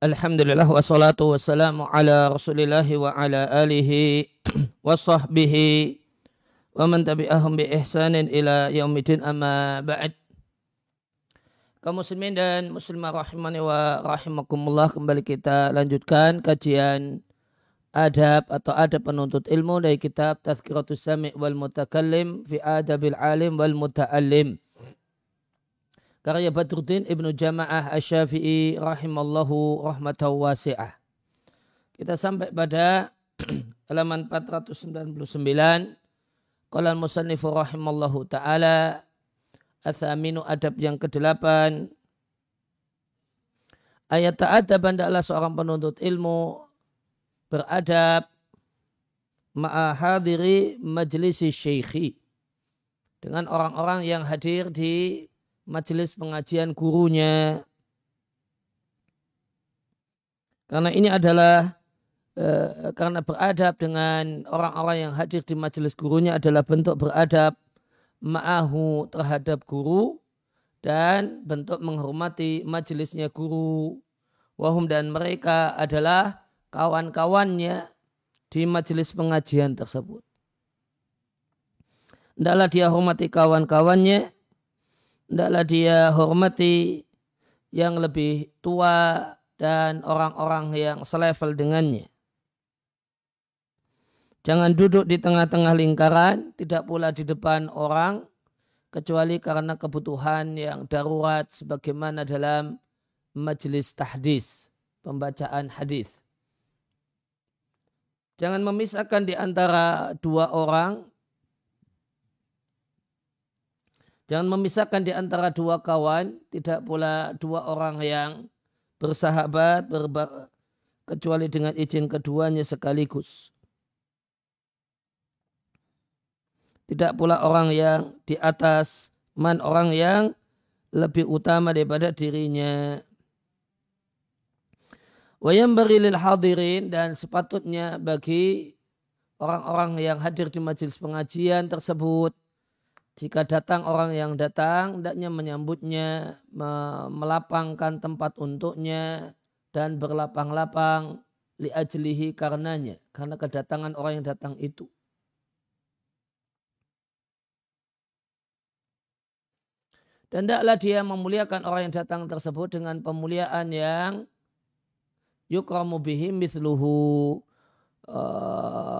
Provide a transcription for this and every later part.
Alhamdulillah wassalatu wassalamu ala rasulillahi wa ala alihi wa sahbihi wa man tabi'ahum bi ihsanin ila yaumidin amma ba'd. Kaum muslimin dan muslimah rahimani wa rahimakumullah kembali kita lanjutkan kajian adab atau adab penuntut ilmu dari kitab Tazkiratus Sami' wal Mutakallim fi Adabil Alim wal Muta'allim karya Badruddin Ibnu Jama'ah Asy-Syafi'i rahimallahu rahmatan wasi'ah. Kita sampai pada halaman 499 Qala musannifu rahimallahu taala Athaminu adab yang ke-8 Ayat ta'adab adalah seorang penuntut ilmu beradab ma'ahadiri majlisi syekhi dengan orang-orang yang hadir di majelis pengajian gurunya. Karena ini adalah e, karena beradab dengan orang-orang yang hadir di majelis gurunya adalah bentuk beradab ma'ahu terhadap guru dan bentuk menghormati majelisnya guru. Wahum dan mereka adalah kawan-kawannya di majelis pengajian tersebut. Tidaklah dia hormati kawan-kawannya hendaklah dia hormati yang lebih tua dan orang-orang yang selevel dengannya. Jangan duduk di tengah-tengah lingkaran, tidak pula di depan orang, kecuali karena kebutuhan yang darurat sebagaimana dalam majelis tahdis, pembacaan hadis. Jangan memisahkan di antara dua orang Jangan memisahkan di antara dua kawan, tidak pula dua orang yang bersahabat, berba, kecuali dengan izin keduanya sekaligus. Tidak pula orang yang di atas man orang yang lebih utama daripada dirinya. Wayam berilil hadirin dan sepatutnya bagi orang-orang yang hadir di majelis pengajian tersebut jika datang orang yang datang, hendaknya menyambutnya, melapangkan tempat untuknya, dan berlapang-lapang liajlihi karenanya, karena kedatangan orang yang datang itu. Dan tidaklah dia memuliakan orang yang datang tersebut dengan pemuliaan yang yukramu bihi mithluhu. Uh,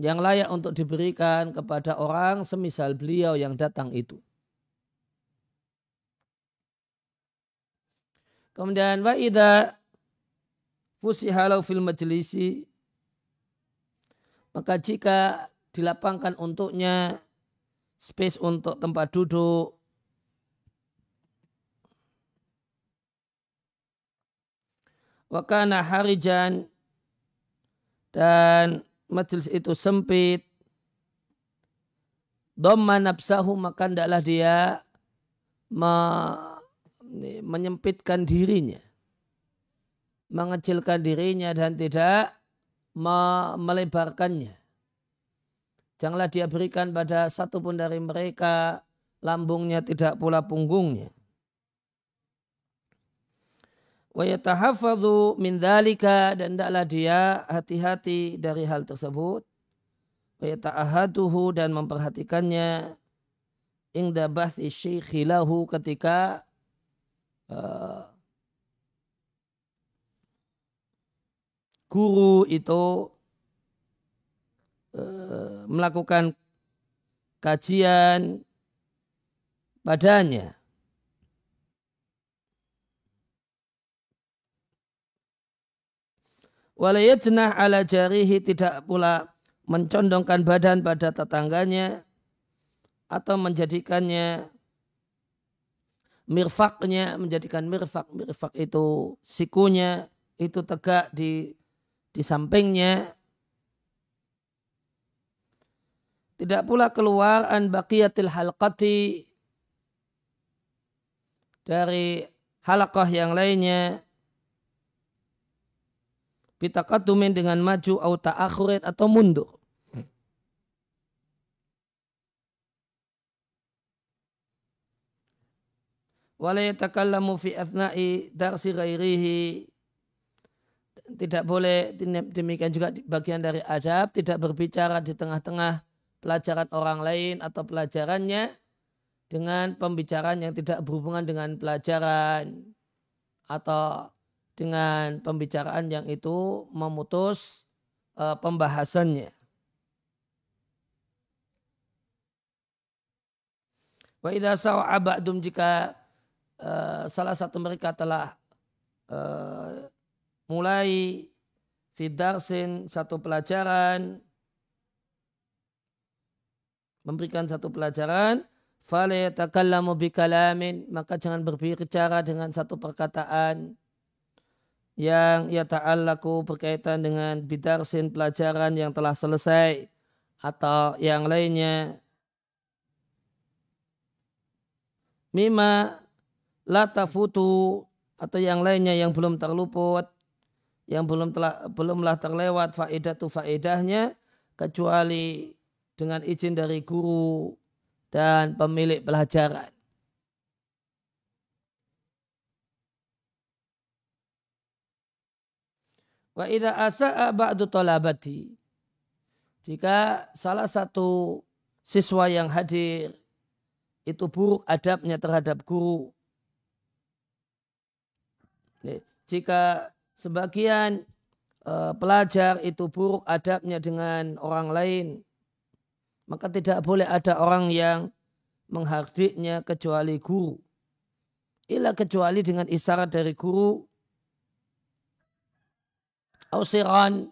yang layak untuk diberikan kepada orang semisal beliau yang datang itu. Kemudian wa idza fusihalau fil majlisi maka jika dilapangkan untuknya space untuk tempat duduk wakana harijan dan majelis itu sempit, dhamma nafsahu maka ndaklah dia me, menyempitkan dirinya. Mengecilkan dirinya dan tidak me, melebarkannya. Janganlah dia berikan pada satu pun dari mereka lambungnya tidak pula punggungnya wa min dhalika dan tidaklah dia hati-hati dari hal tersebut. Wa dan memperhatikannya. Ingda bahthi syekhi lahu ketika uh, guru itu uh, melakukan kajian padanya Walayajnah ala jarihi tidak pula mencondongkan badan pada tetangganya atau menjadikannya mirfaknya menjadikan mirfak. Mirfak itu sikunya itu tegak di di sampingnya. Tidak pula keluar an baqiyatil halqati dari halakah yang lainnya bitakadumin dengan maju atau ta'akhurin atau mundur. Wala yatakallamu fi athna'i darsi ghairihi tidak boleh demikian juga bagian dari adab tidak berbicara di tengah-tengah pelajaran orang lain atau pelajarannya dengan pembicaraan yang tidak berhubungan dengan pelajaran atau dengan pembicaraan yang itu memutus uh, pembahasannya. Wa idza sa'a jika uh, salah satu mereka telah uh, mulai fidarsin satu pelajaran memberikan satu pelajaran fala yatakallamu bikalamin maka jangan berbicara dengan satu perkataan yang ia ta'allaku berkaitan dengan bidarsin pelajaran yang telah selesai atau yang lainnya mima la tafutu atau yang lainnya yang belum terluput yang belum telah belumlah terlewat faedah tu faedahnya kecuali dengan izin dari guru dan pemilik pelajaran. Wa idza asa'a ba'du talabati jika salah satu siswa yang hadir itu buruk adabnya terhadap guru. Jika sebagian uh, pelajar itu buruk adabnya dengan orang lain, maka tidak boleh ada orang yang menghardiknya kecuali guru. Ila kecuali dengan isyarat dari guru. Ausiran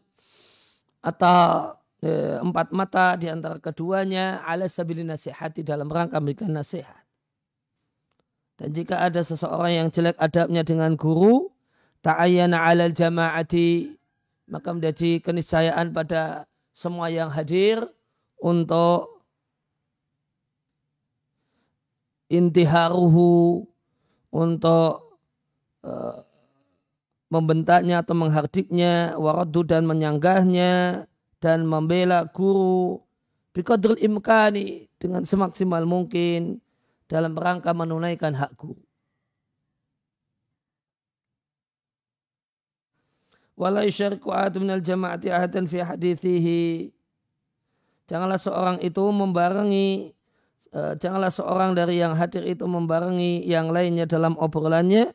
atau e, empat mata di antara keduanya ala sabili nasihati dalam rangka memberikan nasihat. Dan jika ada seseorang yang jelek adabnya dengan guru, ta'ayyana alal jama'ati, maka menjadi keniscayaan pada semua yang hadir untuk intiharuhu, untuk uh, membentaknya atau menghardiknya, waradu dan menyanggahnya, dan membela guru biqadril imkani dengan semaksimal mungkin dalam rangka menunaikan hak guru. Wala yusyariku ahadu minal jama'ati ahadan fi hadithihi. Janganlah seorang itu membarengi uh, janganlah seorang dari yang hadir itu membarengi yang lainnya dalam obrolannya,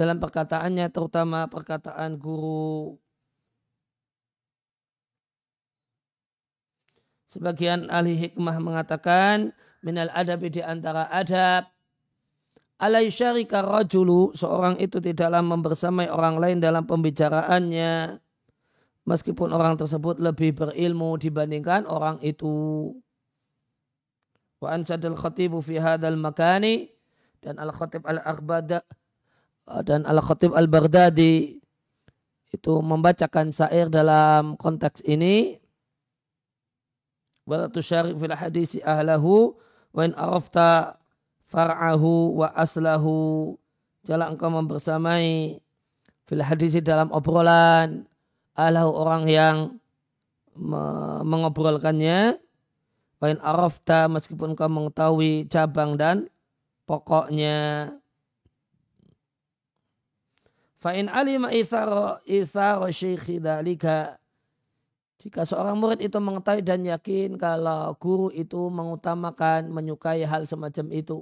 dalam perkataannya terutama perkataan guru. Sebagian ahli hikmah mengatakan minal adabi di antara adab syarika rajulu seorang itu tidaklah membersamai orang lain dalam pembicaraannya meskipun orang tersebut lebih berilmu dibandingkan orang itu wa ansadul khatibu fi hadal makani dan al khatib al akhbada dan al khatib al baghdadi itu membacakan syair dalam konteks ini. Wala tusyarik fil hadisi ahlahu wa in arafta far'ahu wa aslahu. Jala engkau membersamai fil hadisi dalam obrolan ahlahu orang yang mengobrolkannya. Wa in arafta meskipun engkau mengetahui cabang dan pokoknya fa in alima ithara ithara syekhi dalika jika seorang murid itu mengetahui dan yakin kalau guru itu mengutamakan, menyukai hal semacam itu.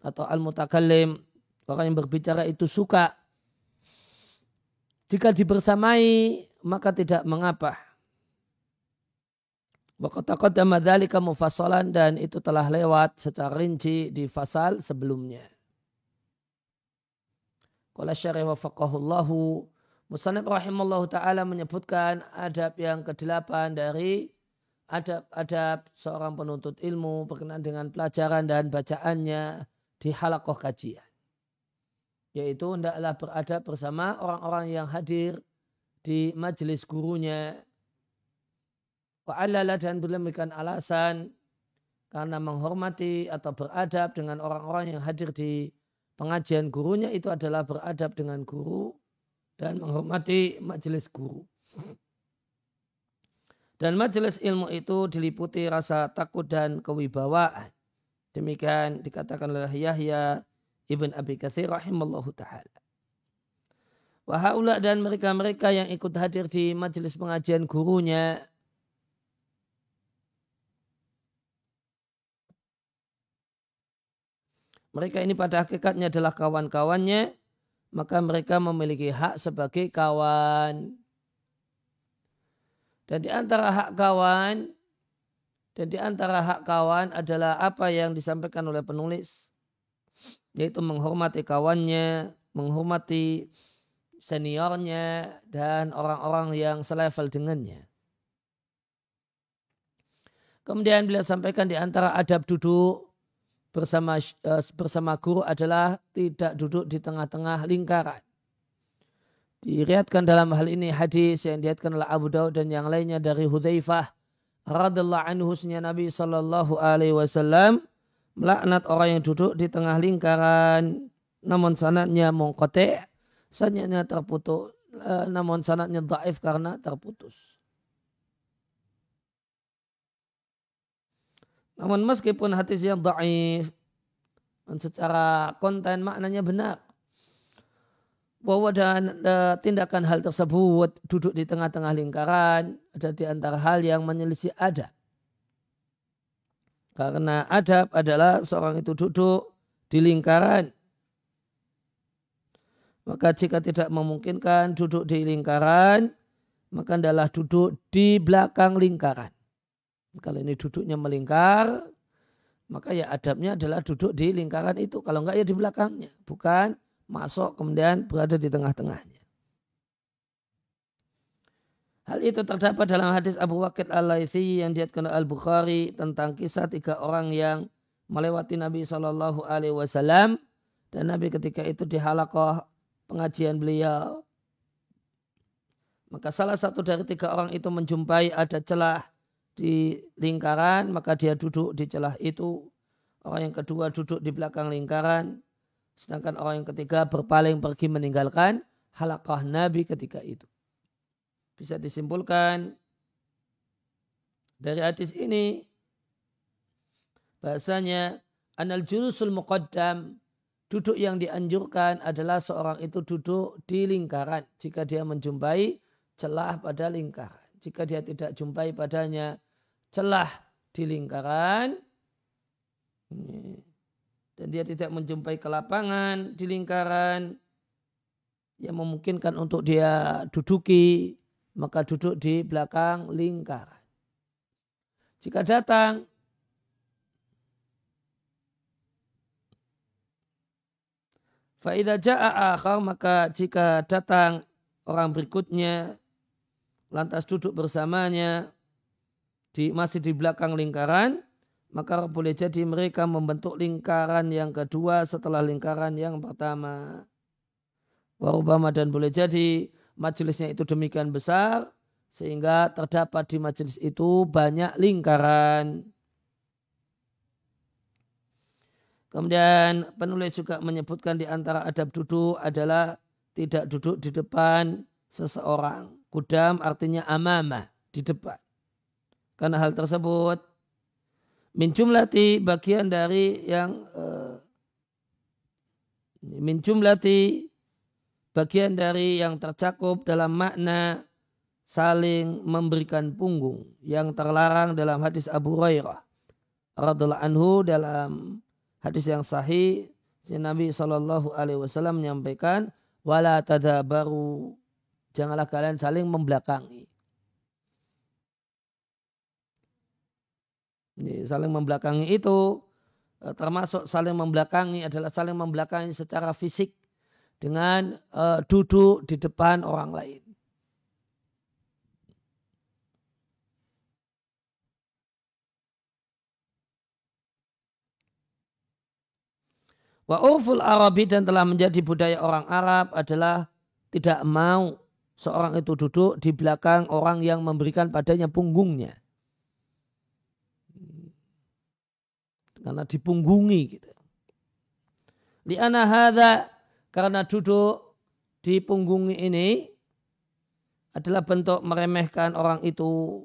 Atau al-mutakallim, orang yang berbicara itu suka. Jika dibersamai, maka tidak mengapa. Waqataqaddama dzalika dan itu telah lewat secara rinci di fasal sebelumnya. Qala syarih wa faqahullahu Musanib rahimallahu ta'ala menyebutkan adab yang kedelapan dari adab-adab seorang penuntut ilmu berkenaan dengan pelajaran dan bacaannya di halakoh kajian. Yaitu hendaklah beradab bersama orang-orang yang hadir di majelis gurunya. Wa'alala dan memberikan alasan karena menghormati atau beradab dengan orang-orang yang hadir di pengajian gurunya itu adalah beradab dengan guru dan menghormati majelis guru. Dan majelis ilmu itu diliputi rasa takut dan kewibawaan. Demikian dikatakan oleh Yahya ibn Abi Kathir rahimallahu ta'ala. Wahaula dan mereka-mereka yang ikut hadir di majelis pengajian gurunya. Mereka ini pada hakikatnya adalah kawan-kawannya, maka mereka memiliki hak sebagai kawan. Dan di antara hak kawan, dan di antara hak kawan adalah apa yang disampaikan oleh penulis, yaitu menghormati kawannya, menghormati seniornya, dan orang-orang yang selevel dengannya. Kemudian beliau sampaikan di antara adab duduk bersama uh, bersama guru adalah tidak duduk di tengah-tengah lingkaran. Diriatkan dalam hal ini hadis yang diriatkan oleh Abu Daud dan yang lainnya dari Hudzaifah radhiallahu anhu Nabi sallallahu alaihi wasallam melaknat orang yang duduk di tengah lingkaran namun sanatnya mengkotek sanatnya terputus uh, namun sanatnya daif karena terputus. Namun meskipun hadis yang daif, secara konten maknanya benar. Bahwa dan e, tindakan hal tersebut duduk di tengah-tengah lingkaran ada di antara hal yang menyelisih adab. Karena adab adalah seorang itu duduk di lingkaran. Maka jika tidak memungkinkan duduk di lingkaran, maka adalah duduk di belakang lingkaran. Kalau ini duduknya melingkar, maka ya adabnya adalah duduk di lingkaran itu. Kalau enggak ya di belakangnya. Bukan masuk kemudian berada di tengah-tengahnya. Hal itu terdapat dalam hadis Abu Waqid al-Laythi yang diatkan Al-Bukhari tentang kisah tiga orang yang melewati Nabi Shallallahu Alaihi Wasallam dan Nabi ketika itu di halakoh pengajian beliau. Maka salah satu dari tiga orang itu menjumpai ada celah di lingkaran, maka dia duduk di celah itu. Orang yang kedua duduk di belakang lingkaran. Sedangkan orang yang ketiga berpaling pergi meninggalkan halakah Nabi ketika itu. Bisa disimpulkan dari hadis ini bahasanya anal julusul muqaddam duduk yang dianjurkan adalah seorang itu duduk di lingkaran jika dia menjumpai celah pada lingkaran jika dia tidak jumpai padanya celah di lingkaran. Dan dia tidak menjumpai kelapangan di lingkaran. Yang memungkinkan untuk dia duduki maka duduk di belakang lingkaran. Jika datang Faidah ja'a akhar maka jika datang orang berikutnya lantas duduk bersamanya di masih di belakang lingkaran, maka boleh jadi mereka membentuk lingkaran yang kedua setelah lingkaran yang pertama. Warubama dan boleh jadi majelisnya itu demikian besar sehingga terdapat di majelis itu banyak lingkaran. Kemudian penulis juga menyebutkan di antara adab duduk adalah tidak duduk di depan seseorang. Kudam artinya amama, di depan. Karena hal tersebut min jumlati bagian dari yang uh, min jumlati bagian dari yang tercakup dalam makna saling memberikan punggung yang terlarang dalam hadis Abu Hurairah radhiallahu anhu dalam hadis yang sahih Nabi Shallallahu Alaihi Wasallam menyampaikan wala tadabaru Janganlah kalian saling membelakangi. Ini, saling membelakangi itu e, termasuk saling membelakangi adalah saling membelakangi secara fisik dengan uh, duduk di depan orang lain. Wa urful Arabi dan telah menjadi budaya orang Arab adalah tidak mau seorang itu duduk di belakang orang yang memberikan padanya punggungnya. Karena dipunggungi gitu. Di hadha karena duduk di punggungi ini adalah bentuk meremehkan orang itu.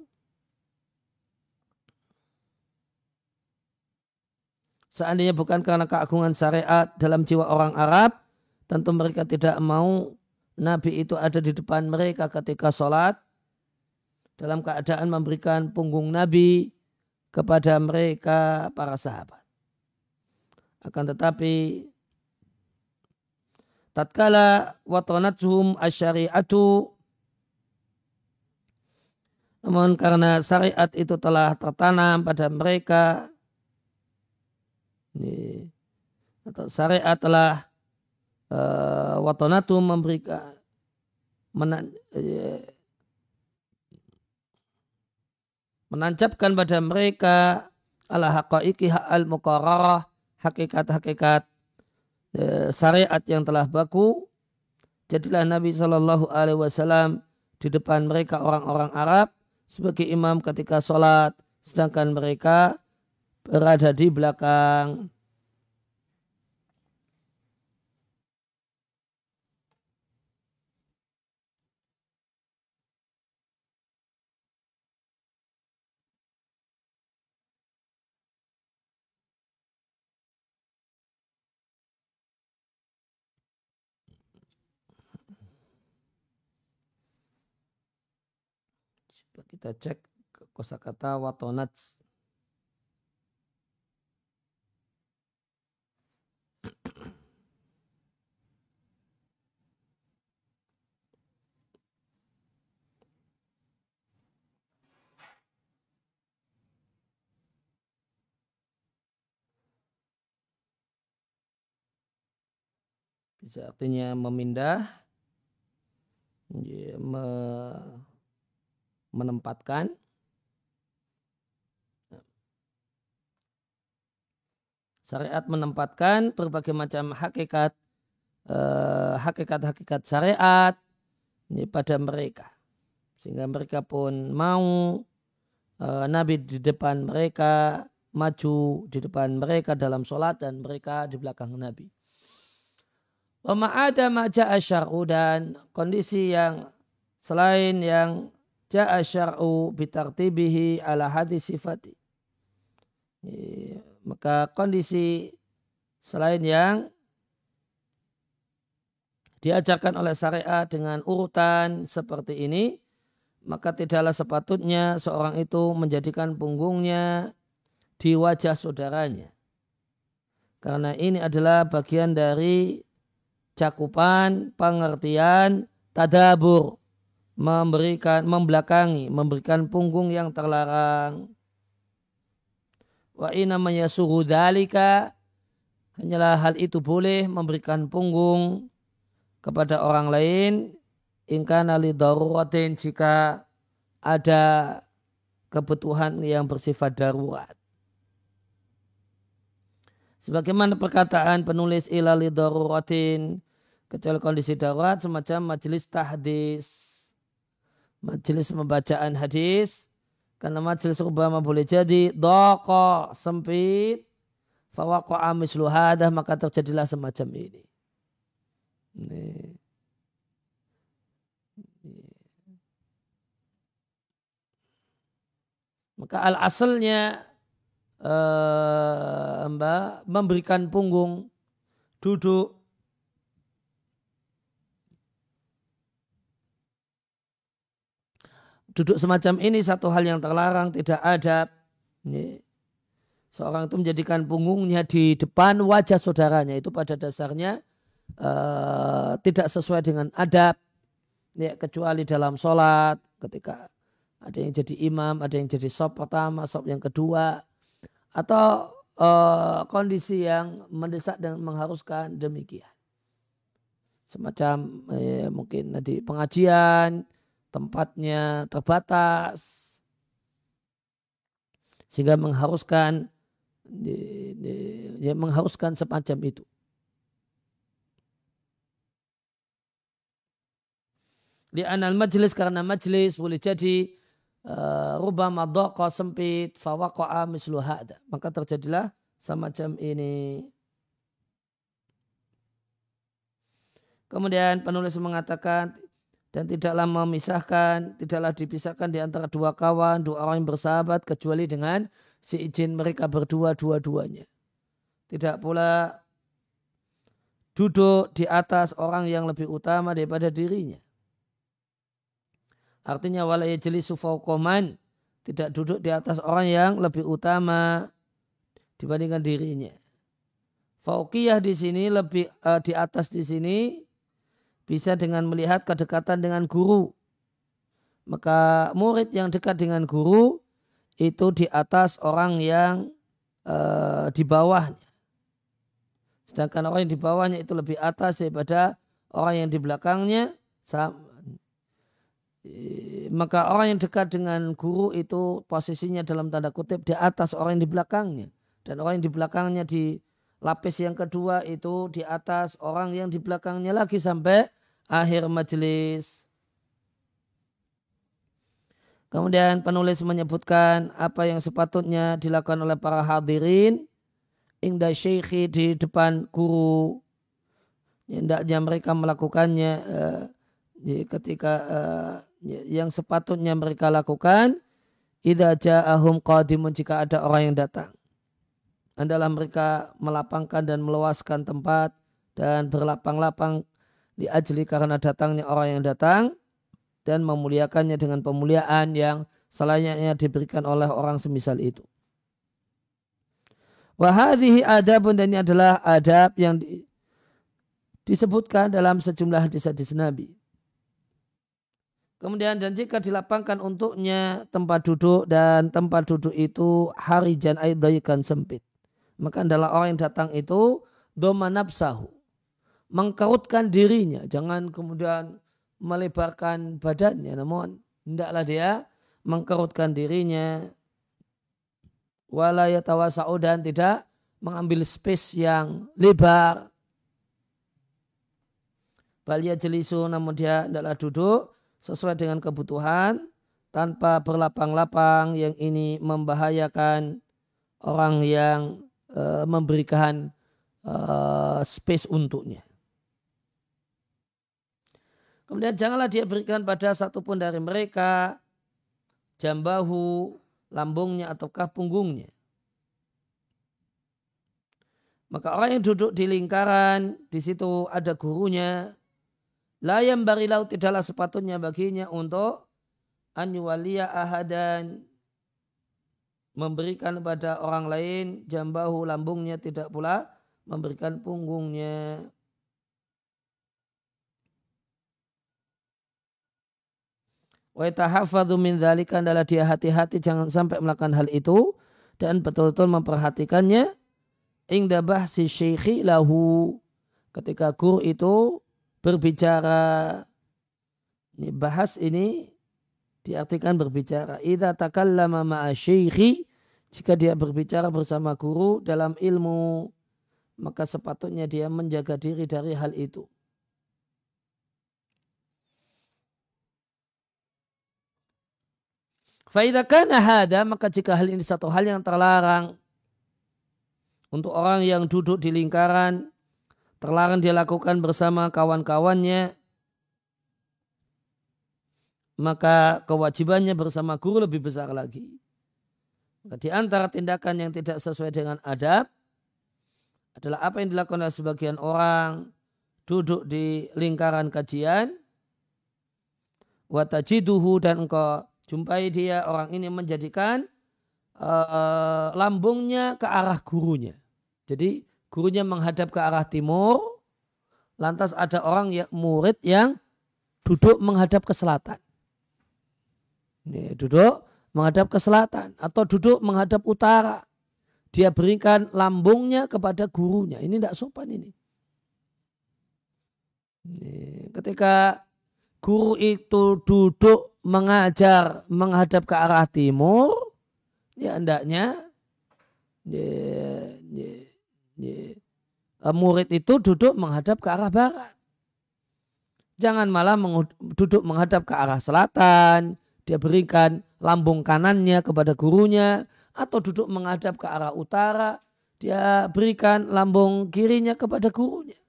Seandainya bukan karena keagungan syariat dalam jiwa orang Arab, tentu mereka tidak mau Nabi itu ada di depan mereka ketika sholat dalam keadaan memberikan punggung Nabi kepada mereka para sahabat. Akan tetapi tatkala watonatuhum asyariatu namun karena syariat itu telah tertanam pada mereka ini, atau syariat telah uh, watonatum memberikan menan, uh, menancapkan pada mereka ala haqaiki al muqarrarah hakikat-hakikat uh, syariat yang telah baku. Jadilah Nabi Shallallahu Alaihi Wasallam di depan mereka orang-orang Arab sebagai imam ketika sholat sedangkan mereka berada di belakang kita cek kosakata watonats. Bisa artinya memindah, ya, me menempatkan syariat menempatkan berbagai macam hakikat eh, hakikat-hakikat syariat ini pada mereka sehingga mereka pun mau eh, Nabi di depan mereka maju di depan mereka dalam sholat dan mereka di belakang Nabi. Wa ma'ada maja'a syar'u dan kondisi yang selain yang ja'a syar'u bitartibihi ala hadis sifati. Maka kondisi selain yang diajarkan oleh syariat dengan urutan seperti ini, maka tidaklah sepatutnya seorang itu menjadikan punggungnya di wajah saudaranya. Karena ini adalah bagian dari cakupan pengertian tadabur memberikan membelakangi, memberikan punggung yang terlarang. Wa namanya suhu dalika hanyalah hal itu boleh memberikan punggung kepada orang lain ingkana li daruratin jika ada kebutuhan yang bersifat darurat. Sebagaimana perkataan penulis ilali daruratin kecuali kondisi darurat semacam majelis tahdis majelis pembacaan hadis karena majelis Obama boleh jadi doko sempit fawaqa mislu hadah maka terjadilah semacam ini. ini. Maka al asalnya uh, mbak memberikan punggung duduk duduk semacam ini satu hal yang terlarang, tidak ada. Ini. Seorang itu menjadikan punggungnya di depan wajah saudaranya. Itu pada dasarnya uh, tidak sesuai dengan adab. Ya, kecuali dalam sholat ketika ada yang jadi imam, ada yang jadi sop pertama, sop yang kedua. Atau uh, kondisi yang mendesak dan mengharuskan demikian. Semacam eh, mungkin tadi pengajian, tempatnya terbatas sehingga mengharuskan ya, mengharuskan semacam itu. Di anal majlis karena majlis boleh jadi uh, rubah madhaqa sempit fawaqa'a mislu. Maka terjadilah semacam ini. Kemudian penulis mengatakan dan tidaklah memisahkan, tidaklah dipisahkan di antara dua kawan, dua orang yang bersahabat kecuali dengan seizin mereka berdua dua-duanya. Tidak pula duduk di atas orang yang lebih utama daripada dirinya. Artinya wala yajlisu fauqaman tidak duduk di atas orang yang lebih utama dibandingkan dirinya. Fauqiyah di sini lebih uh, di atas di sini bisa dengan melihat kedekatan dengan guru. Maka murid yang dekat dengan guru itu di atas orang yang uh, di bawahnya. Sedangkan orang yang di bawahnya itu lebih atas daripada orang yang di belakangnya. Maka orang yang dekat dengan guru itu posisinya dalam tanda kutip di atas orang yang di belakangnya. Dan orang yang di belakangnya di lapis yang kedua itu di atas orang yang di belakangnya lagi sampai akhir majelis. Kemudian penulis menyebutkan apa yang sepatutnya dilakukan oleh para hadirin ingda syekhi di depan guru hendaknya mereka melakukannya uh, ketika uh, yang sepatutnya mereka lakukan idza ja'ahum qadimun jika ada orang yang datang adalah mereka melapangkan dan meluaskan tempat dan berlapang-lapang di ajli karena datangnya orang yang datang dan memuliakannya dengan pemuliaan yang selayaknya diberikan oleh orang semisal itu. Wahadihi adabun dan ini adalah adab yang di, disebutkan dalam sejumlah hadis-hadis Nabi. Kemudian dan jika dilapangkan untuknya tempat duduk dan tempat duduk itu harijan aidaikan sempit. Maka adalah orang yang datang itu doma nafsahu. Mengkerutkan dirinya. Jangan kemudian melebarkan badannya. Namun hendaklah dia mengkerutkan dirinya wala yatawasa'u dan tidak mengambil space yang lebar. Balia jelisu namun dia adalah duduk sesuai dengan kebutuhan tanpa berlapang-lapang yang ini membahayakan orang yang e, memberikan e, space untuknya. Kemudian janganlah dia berikan pada satupun dari mereka jambahu lambungnya ataukah punggungnya. Maka orang yang duduk di lingkaran, di situ ada gurunya. Layam barilau tidaklah sepatutnya baginya untuk anyuwalia ahadan memberikan kepada orang lain jambahu lambungnya tidak pula memberikan punggungnya. Wa min dzalika adalah dia hati-hati jangan sampai melakukan hal itu. Dan betul-betul memperhatikannya. Ingda bahsi syekhi lahu. Ketika guru itu berbicara. Ini bahas ini diartikan berbicara. Idza takallama ma'a syekhi jika dia berbicara bersama guru dalam ilmu maka sepatutnya dia menjaga diri dari hal itu Faidakan hada maka jika hal ini satu hal yang terlarang untuk orang yang duduk di lingkaran terlarang dia lakukan bersama kawan-kawannya maka kewajibannya bersama guru lebih besar lagi. Di antara tindakan yang tidak sesuai dengan adab adalah apa yang dilakukan oleh sebagian orang duduk di lingkaran kajian watajiduhu dan engkau jumpai dia orang ini menjadikan uh, lambungnya ke arah gurunya. Jadi gurunya menghadap ke arah timur, lantas ada orang yang murid yang duduk menghadap ke selatan. Ini duduk menghadap ke selatan atau duduk menghadap utara. Dia berikan lambungnya kepada gurunya. Ini tidak sopan ini ketika guru itu duduk mengajar menghadap ke arah timur, ya hendaknya ya, ya, ya, murid itu duduk menghadap ke arah barat. Jangan malah duduk menghadap ke arah selatan, dia berikan lambung kanannya kepada gurunya, atau duduk menghadap ke arah utara, dia berikan lambung kirinya kepada gurunya.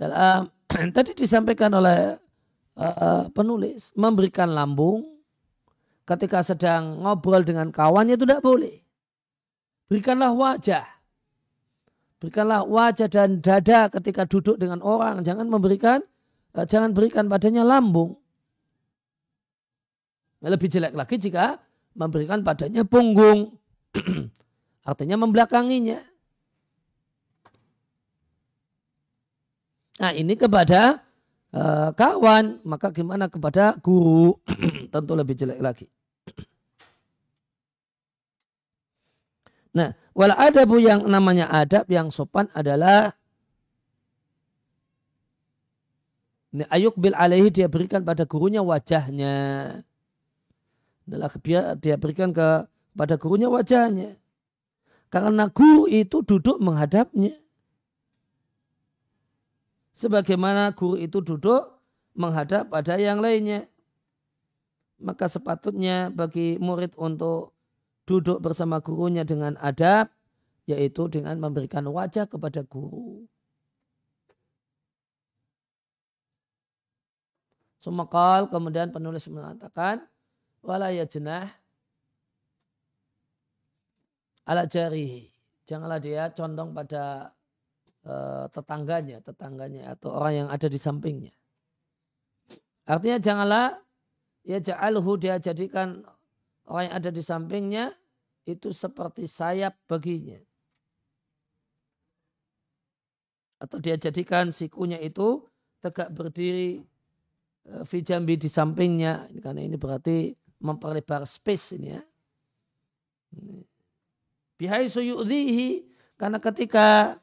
Dalam tadi disampaikan oleh uh, penulis memberikan lambung ketika sedang ngobrol dengan kawannya itu tidak boleh. Berikanlah wajah. Berikanlah wajah dan dada ketika duduk dengan orang. Jangan memberikan, uh, jangan berikan padanya lambung. Lebih jelek lagi jika memberikan padanya punggung. Artinya membelakanginya. Nah ini kepada uh, kawan, maka gimana kepada guru? Tentu lebih jelek lagi. Nah, wal adabu yang namanya adab yang sopan adalah ini ayuk bil alaihi dia berikan pada gurunya wajahnya. Adalah dia, dia berikan ke pada gurunya wajahnya. Karena guru itu duduk menghadapnya. Sebagaimana guru itu duduk menghadap pada yang lainnya. Maka sepatutnya bagi murid untuk duduk bersama gurunya dengan adab, yaitu dengan memberikan wajah kepada guru. Sumakal kemudian penulis mengatakan wala jenah ala jari. Janganlah dia condong pada uh, tetangganya, tetangganya atau orang yang ada di sampingnya. Artinya janganlah ya ja'alhu dia jadikan orang yang ada di sampingnya itu seperti sayap baginya. Atau dia jadikan sikunya itu tegak berdiri e, fijambi di sampingnya. Karena ini berarti memperlebar space ini ya. Bihai suyu'lihi karena ketika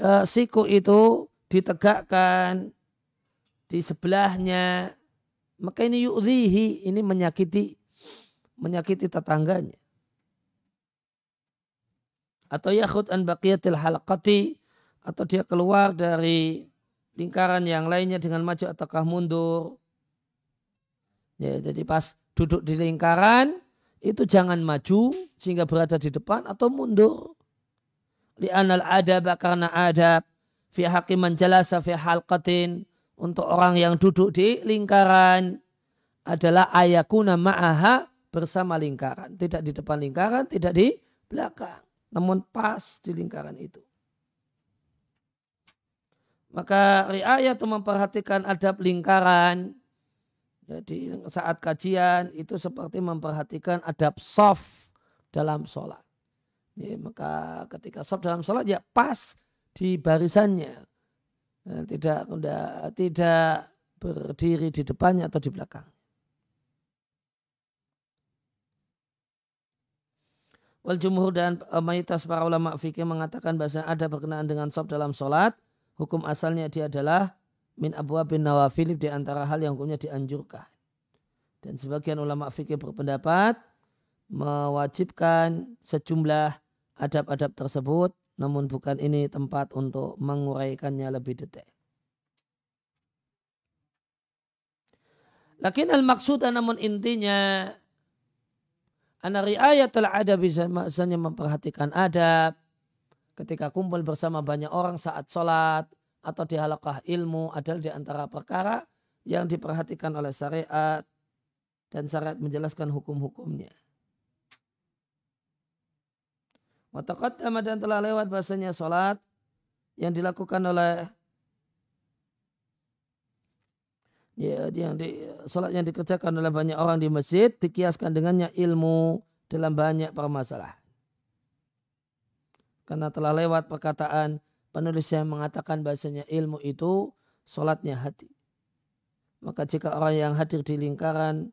uh, siku itu ditegakkan di sebelahnya maka ini yu'lihi ini menyakiti menyakiti tetangganya atau yakhud an baqiyatil halaqati atau dia keluar dari lingkaran yang lainnya dengan maju ataukah mundur. Ya, jadi pas duduk di lingkaran itu jangan maju sehingga berada di depan atau mundur. Li'anal adab karena adab fi hakiman jalasa fi halqatin untuk orang yang duduk di lingkaran adalah ayakuna ma'aha bersama lingkaran. Tidak di depan lingkaran, tidak di belakang namun pas di lingkaran itu. Maka riayat itu memperhatikan adab lingkaran. Jadi saat kajian itu seperti memperhatikan adab soft dalam sholat. Ya, maka ketika soft dalam sholat ya pas di barisannya. Ya, tidak tidak berdiri di depannya atau di belakang. Wal jumhur dan mayoritas para ulama fikih mengatakan bahasa ada berkenaan dengan sob dalam sholat. Hukum asalnya dia adalah min abu bin nawafil di antara hal yang hukumnya dianjurkan. Dan sebagian ulama fikih berpendapat mewajibkan sejumlah adab-adab tersebut namun bukan ini tempat untuk menguraikannya lebih detail. Lakin al-maksud namun intinya Anak riayat telah ada bisa maksudnya memperhatikan adab ketika kumpul bersama banyak orang saat sholat atau di halakah ilmu adalah di antara perkara yang diperhatikan oleh syariat dan syariat menjelaskan hukum-hukumnya. Wataqaddama dan telah lewat bahasanya sholat yang dilakukan oleh ya, yang di, sholat yang dikerjakan oleh banyak orang di masjid dikiaskan dengannya ilmu dalam banyak permasalahan. Karena telah lewat perkataan penulis yang mengatakan bahasanya ilmu itu sholatnya hati. Maka jika orang yang hadir di lingkaran,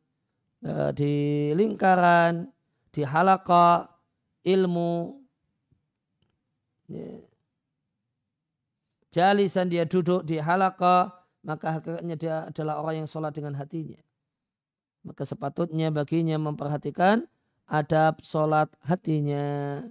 eh, di lingkaran, di halaka ilmu, ya, jalisan dia duduk di halaka, maka hakikatnya dia adalah orang yang sholat dengan hatinya. Maka sepatutnya baginya memperhatikan adab sholat hatinya.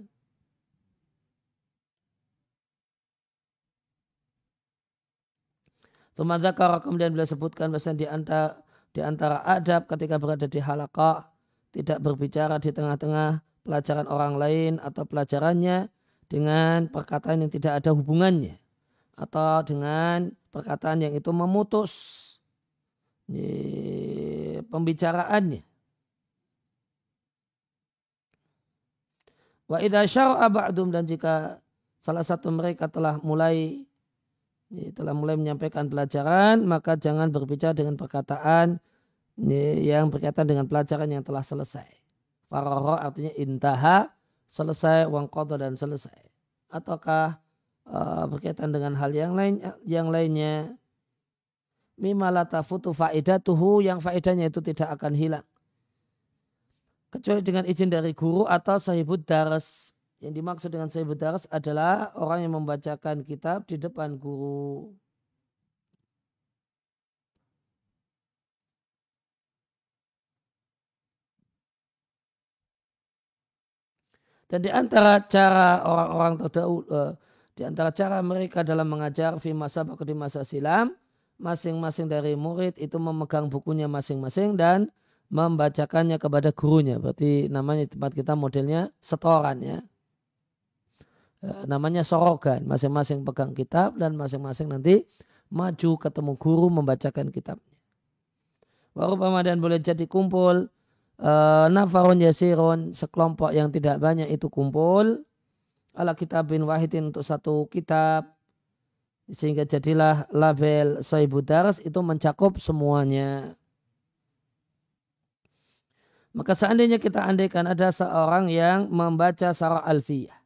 Tumadakar kemudian beliau sebutkan bahasa di antara, di antara adab ketika berada di halakah tidak berbicara di tengah-tengah pelajaran orang lain atau pelajarannya dengan perkataan yang tidak ada hubungannya atau dengan perkataan yang itu memutus pembicaraannya. Wa idza syara'a ba'dum dan jika salah satu mereka telah mulai telah mulai menyampaikan pelajaran, maka jangan berbicara dengan perkataan yang berkaitan dengan pelajaran yang telah selesai. Faroro artinya intaha, selesai, wangkoto dan selesai. Ataukah uh, berkaitan dengan hal yang lain yang lainnya mimalata futu faidatuhu yang faedahnya itu tidak akan hilang. Kecuali dengan izin dari guru atau sahibud daras yang dimaksud dengan sahibul daras adalah orang yang membacakan kitab di depan guru. Dan di antara cara orang-orang terdahulu, uh, di antara cara mereka dalam mengajar fi masa di masa silam, masing-masing dari murid itu memegang bukunya masing-masing dan membacakannya kepada gurunya. Berarti namanya tempat kita modelnya setoran ya. Eh, namanya sorogan. Masing-masing pegang kitab dan masing-masing nanti maju ketemu guru membacakan kitabnya. Baru dan boleh jadi kumpul. Uh, nafarun yasirun sekelompok yang tidak banyak itu kumpul ala kitabin wahidin untuk satu kitab sehingga jadilah label Saibu Daras itu mencakup semuanya. Maka seandainya kita andaikan ada seorang yang membaca Sarah Alfiyah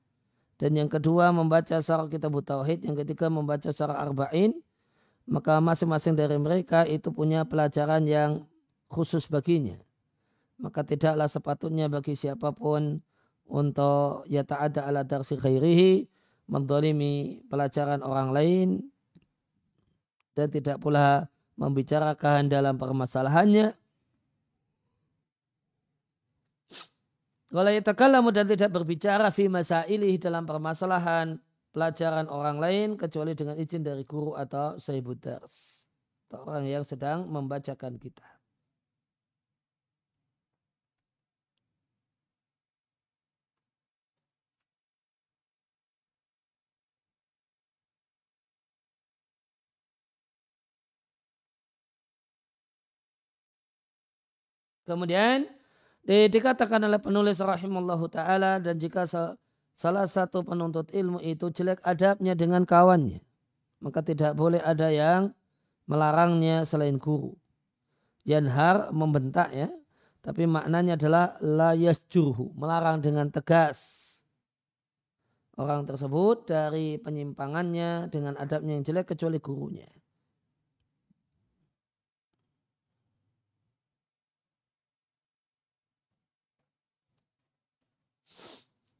dan yang kedua membaca syarah kitab tauhid, yang ketiga membaca syarah arba'in, maka masing-masing dari mereka itu punya pelajaran yang khusus baginya. Maka tidaklah sepatutnya bagi siapa pun untuk ya ta'ada ala darsi khairihi, mendolimi pelajaran orang lain, dan tidak pula membicarakan dalam permasalahannya, Wala yatakallamu dan tidak berbicara fi masailih dalam permasalahan pelajaran orang lain kecuali dengan izin dari guru atau sahibud dars. Atau orang yang sedang membacakan kita. Kemudian dikatakan oleh penulis rahimallahu taala dan jika salah satu penuntut ilmu itu jelek adabnya dengan kawannya maka tidak boleh ada yang melarangnya selain guru. Yanhar membentak ya tapi maknanya adalah la yasjurhu melarang dengan tegas. Orang tersebut dari penyimpangannya dengan adabnya yang jelek kecuali gurunya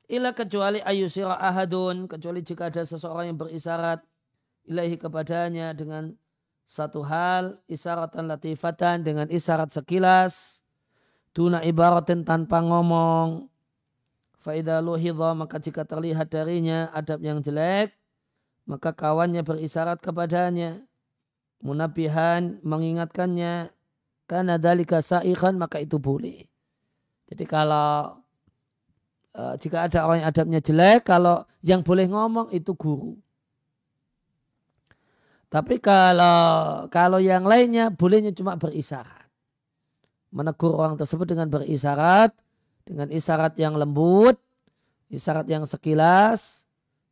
Ila kecuali ayusira ahadun, kecuali jika ada seseorang yang berisarat ilahi kepadanya dengan satu hal, isaratan latifatan dengan isarat sekilas, tuna ibaratin tanpa ngomong, Faidah luhidha maka jika terlihat darinya adab yang jelek, maka kawannya berisarat kepadanya. Munabihan mengingatkannya, karena dalika sa'ikan maka itu boleh. Jadi kalau Eh, jika ada orang yang adabnya jelek, kalau yang boleh ngomong itu guru. Tapi kalau kalau yang lainnya bolehnya cuma berisarat. Menegur orang tersebut dengan berisarat, dengan isyarat yang lembut, isyarat yang sekilas,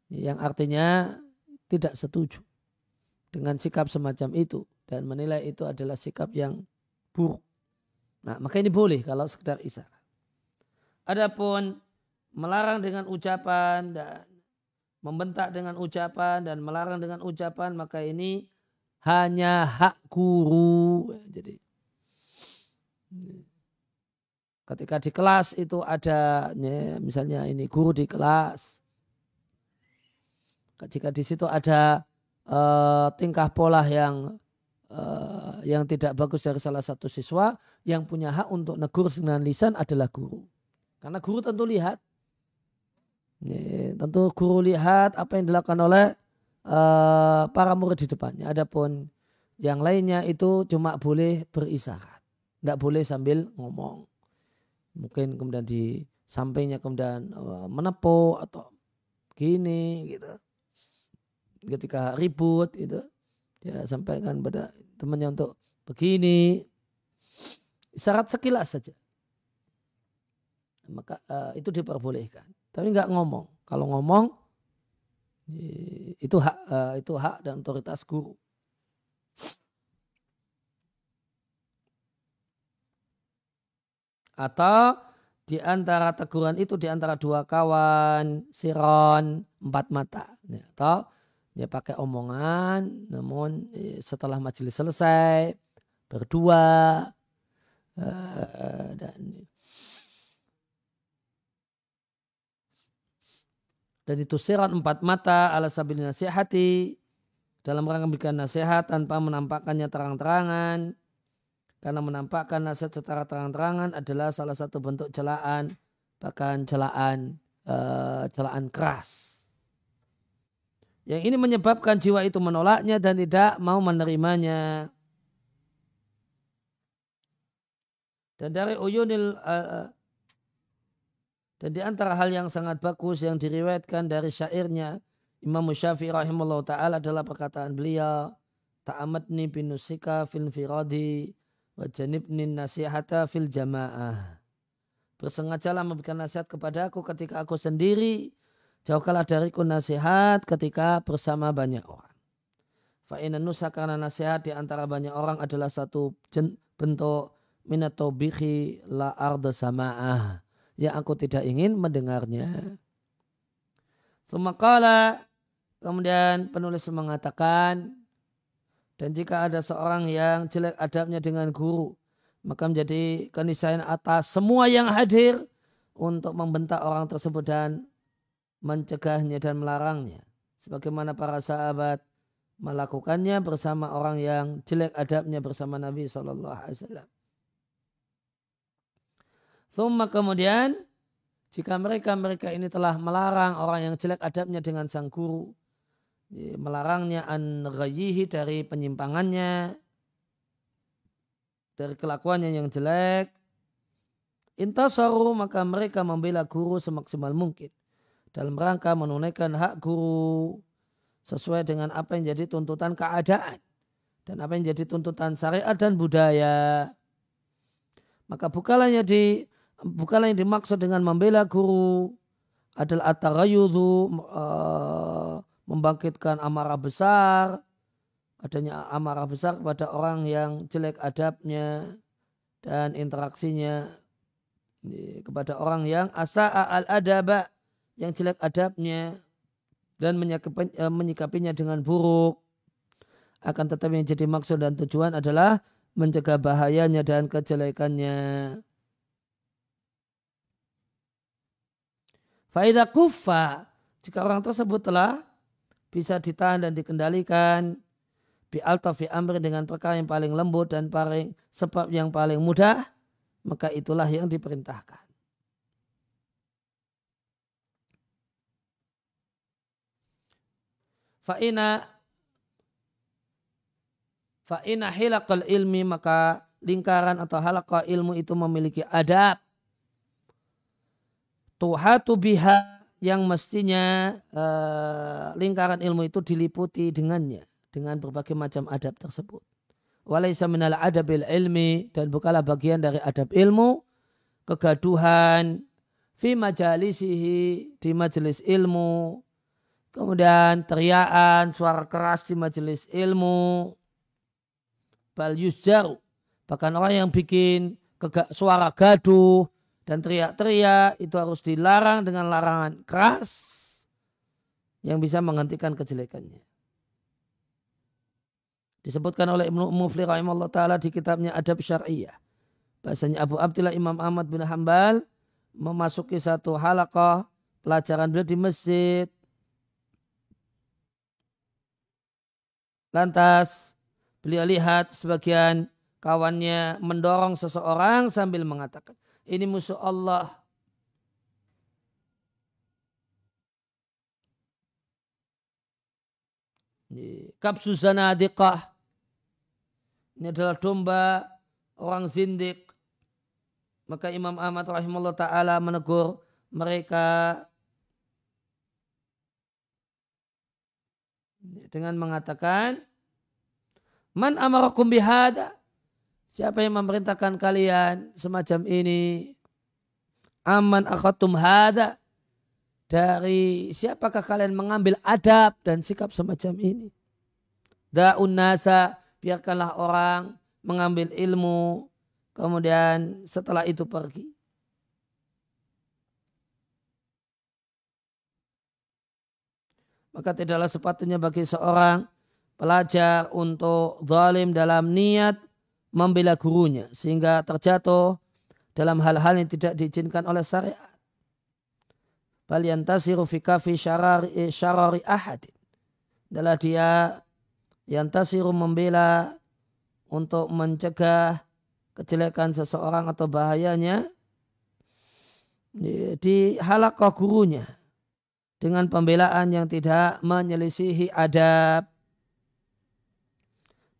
yang artinya tidak setuju dengan sikap semacam itu dan menilai itu adalah sikap yang buruk. Nah, maka ini boleh kalau sekedar isyarat. Adapun melarang dengan ucapan dan membentak dengan ucapan dan melarang dengan ucapan maka ini hanya hak guru. Jadi ketika di kelas itu ada misalnya ini guru di kelas jika di situ ada uh, tingkah pola yang uh, yang tidak bagus dari salah satu siswa yang punya hak untuk negur dengan lisan adalah guru karena guru tentu lihat ini, tentu guru lihat apa yang dilakukan oleh uh, para murid di depannya. Adapun yang lainnya itu cuma boleh berisyarat. Tidak boleh sambil ngomong. Mungkin kemudian di sampingnya kemudian uh, menepuk atau gini gitu. Ketika ribut gitu. Ya sampaikan pada temannya untuk begini. Syarat sekilas saja. Maka uh, itu diperbolehkan. Tapi nggak ngomong. Kalau ngomong, Itu hak uh, itu hak dan otoritas guru. Atau di antara teguran itu di antara dua kawan, siron, empat mata. Ya, atau dia pakai omongan, namun eh, setelah majelis selesai, berdua, uh, dan dan itu siron empat mata ala sabil nasihati. Dalam rangka memberikan nasihat tanpa menampakkannya terang-terangan. Karena menampakkan nasihat secara terang-terangan adalah salah satu bentuk celaan bahkan celaan uh, celaan keras. Yang ini menyebabkan jiwa itu menolaknya dan tidak mau menerimanya. Dan dari uyunil uh, dan di antara hal yang sangat bagus yang diriwayatkan dari syairnya Imam Syafi'i rahimahullah ta'ala adalah perkataan beliau ta'amatni binusika fil firadi Wajanibnin nasihata fil jamaah. Bersengajalah memberikan nasihat kepada aku ketika aku sendiri. Jauhkanlah dariku nasihat ketika bersama banyak orang. Fa'ina nusa karena nasihat di antara banyak orang adalah satu bentuk minatobihi la arda sama'ah. Yang aku tidak ingin mendengarnya. Semakala kemudian penulis mengatakan dan jika ada seorang yang jelek adabnya dengan guru, maka menjadi keniscayaan atas semua yang hadir untuk membentak orang tersebut dan mencegahnya dan melarangnya. Sebagaimana para sahabat melakukannya bersama orang yang jelek adabnya bersama Nabi Shallallahu Alaihi Wasallam. Thumma kemudian jika mereka mereka ini telah melarang orang yang jelek adabnya dengan sang guru, melarangnya an dari penyimpangannya dari kelakuannya yang jelek intasaru maka mereka membela guru semaksimal mungkin dalam rangka menunaikan hak guru sesuai dengan apa yang jadi tuntutan keadaan dan apa yang jadi tuntutan syariat dan budaya. Maka bukalah yang di bukalah yang dimaksud dengan membela guru adalah at-taghayyudhu uh, membangkitkan amarah besar, adanya amarah besar kepada orang yang jelek adabnya dan interaksinya kepada orang yang asa al adaba yang jelek adabnya dan eh, menyikapinya dengan buruk akan tetapi yang jadi maksud dan tujuan adalah mencegah bahayanya dan kejelekannya. Faidah kufa jika orang tersebut telah bisa ditahan dan dikendalikan bi altafi amri dengan perkara yang paling lembut dan paling sebab yang paling mudah maka itulah yang diperintahkan. Fa'ina fa'ina hilakal ilmi maka lingkaran atau halakah ilmu itu memiliki adab tuhatu biha yang mestinya uh, lingkaran ilmu itu diliputi dengannya dengan berbagai macam adab tersebut. Walaysa minal adabil ilmi dan bukanlah bagian dari adab ilmu kegaduhan fi majalisihi di majelis ilmu kemudian teriakan suara keras di majelis ilmu bal yusjaru bahkan orang yang bikin suara gaduh dan teriak-teriak itu harus dilarang dengan larangan keras yang bisa menghentikan kejelekannya. Disebutkan oleh Ibnu Mufli rahimahullah taala di kitabnya Adab Syariah. Bahasanya Abu Abdullah Imam Ahmad bin Hambal memasuki satu halaqah pelajaran beliau di masjid. Lantas beliau lihat sebagian kawannya mendorong seseorang sambil mengatakan, ini musuh Allah. Kapsu zanadiqah. Ini adalah domba orang zindik. Maka Imam Ahmad rahimahullah ta'ala menegur mereka dengan mengatakan Man amarakum bihada Siapa yang memerintahkan kalian semacam ini? Aman akhatum hada. dari siapakah kalian mengambil adab dan sikap semacam ini? Da'un nasa, biarkanlah orang mengambil ilmu, kemudian setelah itu pergi. Maka tidaklah sepatutnya bagi seorang pelajar untuk zalim dalam niat membela gurunya sehingga terjatuh dalam hal-hal yang tidak diizinkan oleh syariat. Bal yantasiru fi kafi syarari, syarari ahadin. Adalah dia yantasiru membela untuk mencegah kejelekan seseorang atau bahayanya di halakoh gurunya dengan pembelaan yang tidak menyelisihi adab.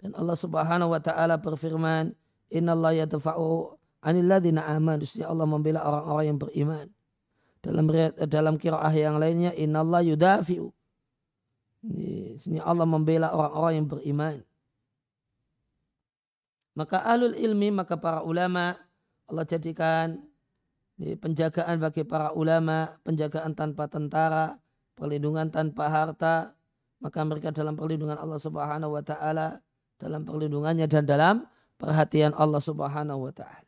Dan Allah Subhanahu wa taala berfirman, "Innallaha yadfa'u 'anil ladzina amanu." Allah membela orang-orang yang beriman. Dalam dalam qiraah yang lainnya, "Innallaha yudafi'u." Ini Allah membela orang-orang yang beriman. Maka alul ilmi, maka para ulama Allah jadikan penjagaan bagi para ulama, penjagaan tanpa tentara, perlindungan tanpa harta, maka mereka dalam perlindungan Allah Subhanahu wa taala, dalam perlindungannya dan dalam perhatian Allah Subhanahu wa taala.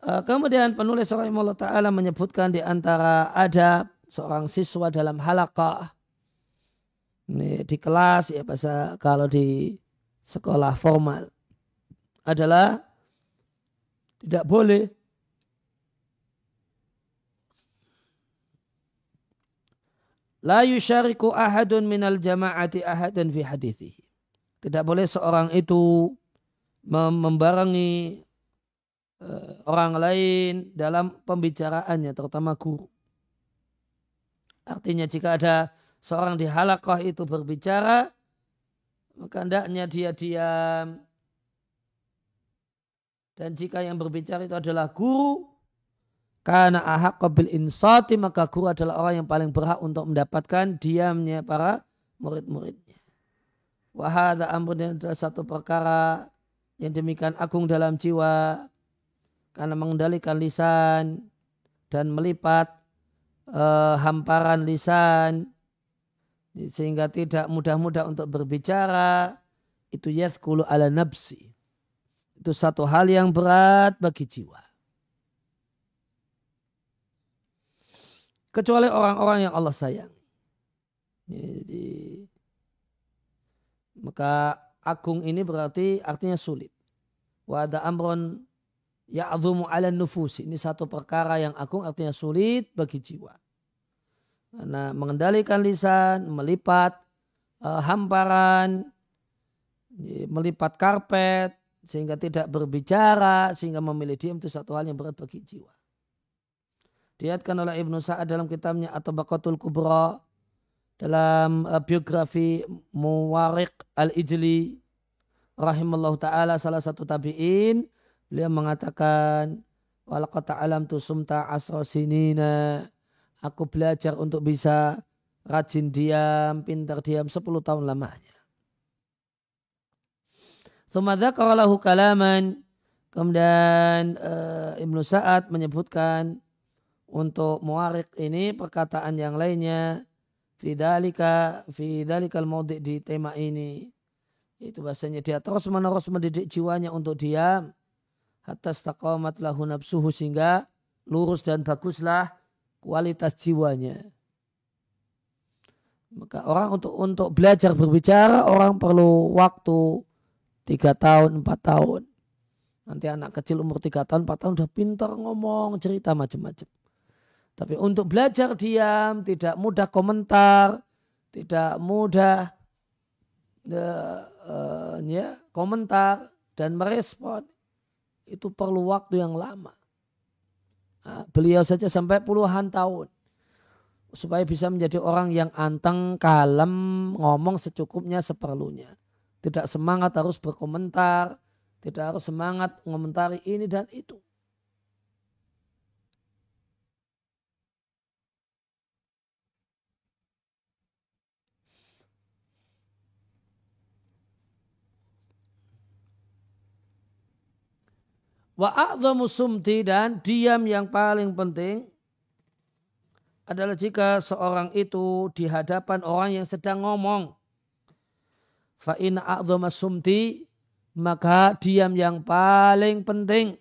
Eh, kemudian penulis Allah Ta'ala menyebutkan di antara adab seorang siswa dalam halakah ini di kelas ya bahasa kalau di sekolah formal adalah tidak boleh La yushariku ahadun minal jama'ati ahadan fi hadithi. Tidak boleh seorang itu membarengi uh, orang lain dalam pembicaraannya, terutama guru. Artinya jika ada seorang di halakah itu berbicara, maka hendaknya dia diam. Dan jika yang berbicara itu adalah guru, karena ahak bil insati, maka guru adalah orang yang paling berhak untuk mendapatkan diamnya para murid-muridnya. Wahada amrun adalah satu perkara yang demikian agung dalam jiwa. Karena mengendalikan lisan dan melipat uh, hamparan lisan sehingga tidak mudah-mudah untuk berbicara itu yaskulu ala nafsi. Itu satu hal yang berat bagi jiwa kecuali orang-orang yang Allah sayang jadi maka agung ini berarti artinya sulit. Wa ada amron ya'zumu ala nufusi ini satu perkara yang agung artinya sulit bagi jiwa. Nah, mengendalikan lisan, melipat uh, hamparan, melipat karpet, sehingga tidak berbicara, sehingga memilih diam itu satu hal yang berat bagi jiwa. Diatkan oleh Ibnu Sa'ad dalam kitabnya atau Baqatul Kubra dalam uh, biografi Muwarik Al-Ijli rahimallahu taala salah satu tabi'in beliau mengatakan walaqad ta'alam tu sumta asra sinina Aku belajar untuk bisa rajin diam, pintar diam 10 tahun lamanya. Thumadzakalahu kalaman. Kemudian uh, Ibnu Sa'ad menyebutkan untuk muarik ini perkataan yang lainnya fidalika fidalikal maudi di tema ini itu bahasanya dia terus menerus mendidik jiwanya untuk diam hatta staqamat lahu nafsuhu sehingga lurus dan baguslah kualitas jiwanya. Maka orang untuk untuk belajar berbicara orang perlu waktu tiga tahun empat tahun. Nanti anak kecil umur tiga tahun empat tahun udah pintar ngomong cerita macam-macam. Tapi untuk belajar diam tidak mudah komentar, tidak mudah uh, uh, ya komentar dan merespon itu perlu waktu yang lama. Ah, beliau saja sampai puluhan tahun supaya bisa menjadi orang yang anteng, kalem, ngomong secukupnya, seperlunya. Tidak semangat harus berkomentar, tidak harus semangat mengomentari ini dan itu. Wa a'zamu sumti dan diam yang paling penting adalah jika seorang itu di hadapan orang yang sedang ngomong. Fa in sumti maka diam yang paling penting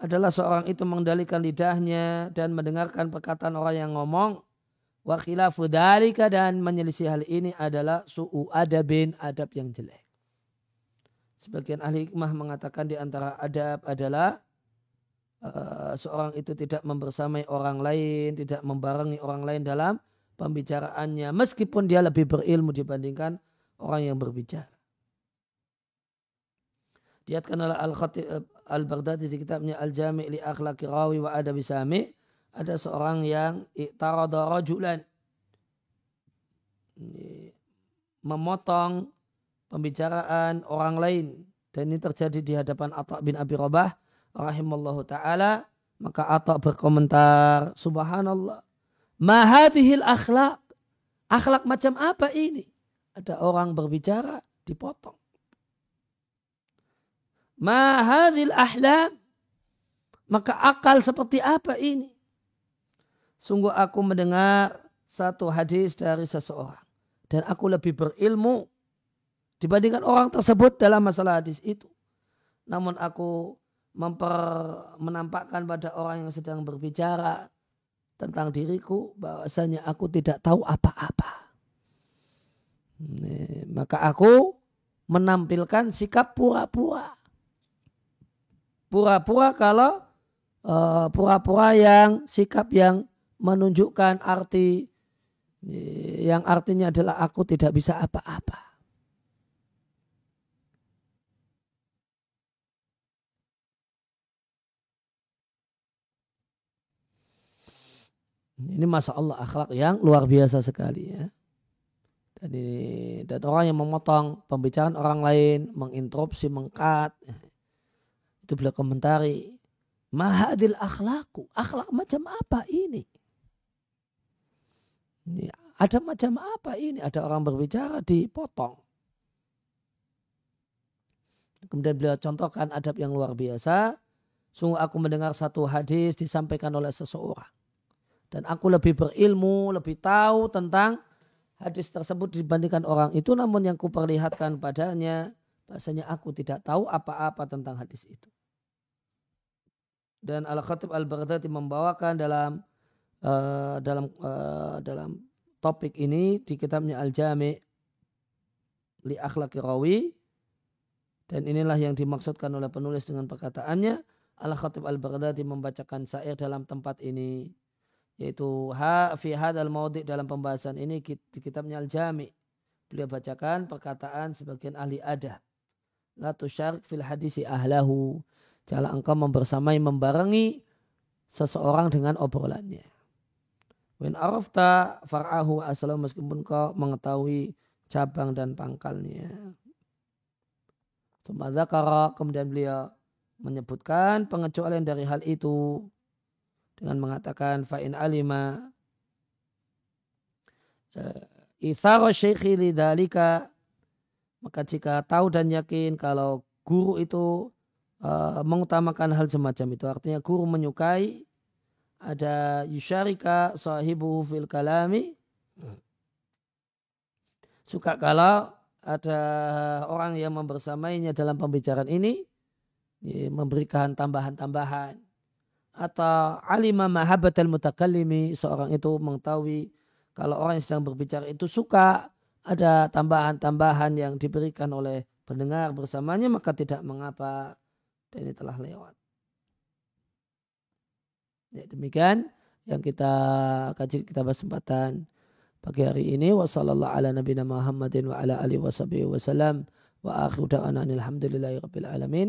adalah seorang itu mengendalikan lidahnya dan mendengarkan perkataan orang yang ngomong. Wa khilafu dan menyelisih hal ini adalah su'u adabin adab yang jelek. Sebagian ahli hikmah mengatakan di antara adab adalah uh, seorang itu tidak membersamai orang lain, tidak membarengi orang lain dalam pembicaraannya, meskipun dia lebih berilmu dibandingkan orang yang berbicara. Diatkan oleh Al-Khatib eh, Al-Baghdadi di kitabnya Al-Jami' li akhlaqi rawi wa adabi sami' ada seorang yang i'tarada rajulan memotong pembicaraan orang lain. Dan ini terjadi di hadapan Atta bin Abi Rabah rahimallahu taala. Maka Atta berkomentar subhanallah mahadihil akhlak akhlak macam apa ini? Ada orang berbicara dipotong. Mahadil ahlam? Maka akal seperti apa ini? Sungguh aku mendengar satu hadis dari seseorang. Dan aku lebih berilmu dibandingkan orang tersebut dalam masalah hadis itu. Namun aku memper, menampakkan pada orang yang sedang berbicara tentang diriku bahwasanya aku tidak tahu apa-apa. Maka aku menampilkan sikap pura-pura. Pura-pura kalau eh, pura-pura uh, yang sikap yang menunjukkan arti yang artinya adalah aku tidak bisa apa-apa. Ini masa Allah akhlak yang luar biasa sekali ya. Dan, ini, dan orang yang memotong pembicaraan orang lain, menginterupsi, mengkat. Itu beliau komentari. Mahadil akhlaku. Akhlak macam apa ini? ini? Ada macam apa ini? Ada orang berbicara dipotong. Kemudian beliau contohkan adab yang luar biasa. Sungguh aku mendengar satu hadis disampaikan oleh seseorang dan aku lebih berilmu, lebih tahu tentang hadis tersebut dibandingkan orang itu. Namun yang kuperlihatkan padanya bahasanya aku tidak tahu apa-apa tentang hadis itu. Dan Al-Khatib Al-Baghdadi membawakan dalam uh, dalam uh, dalam topik ini di kitabnya Al-Jami' li akhlaqi rawi. Dan inilah yang dimaksudkan oleh penulis dengan perkataannya Al-Khatib Al-Baghdadi membacakan syair dalam tempat ini yaitu ha fi hadal maudi dalam pembahasan ini di kitabnya Al-Jami. Beliau bacakan perkataan sebagian ahli adah. La tusyarik fil hadisi ahlahu. Jangan engkau membersamai membarengi seseorang dengan obrolannya. When arafta far'ahu asal meskipun kau mengetahui cabang dan pangkalnya. Kemudian beliau menyebutkan pengecualian dari hal itu dengan mengatakan fa'in alima eh, itharo syekhi lidhalika maka jika tahu dan yakin kalau guru itu uh, mengutamakan hal semacam itu. Artinya guru menyukai ada yusyarika sahibu fil kalami. Suka kalau ada orang yang membersamainya dalam pembicaraan ini memberikan tambahan-tambahan atau alima mahabbatal mutakallimi seorang itu mengetahui kalau orang yang sedang berbicara itu suka ada tambahan-tambahan yang diberikan oleh pendengar bersamanya maka tidak mengapa dan ini telah lewat. Ya, demikian yang kita kaji kita kesempatan pagi hari ini wasallallahu ala nabiyina Muhammadin wa ala alihi wasallam wa akhiru da'wana alhamdulillahi rabbil alamin.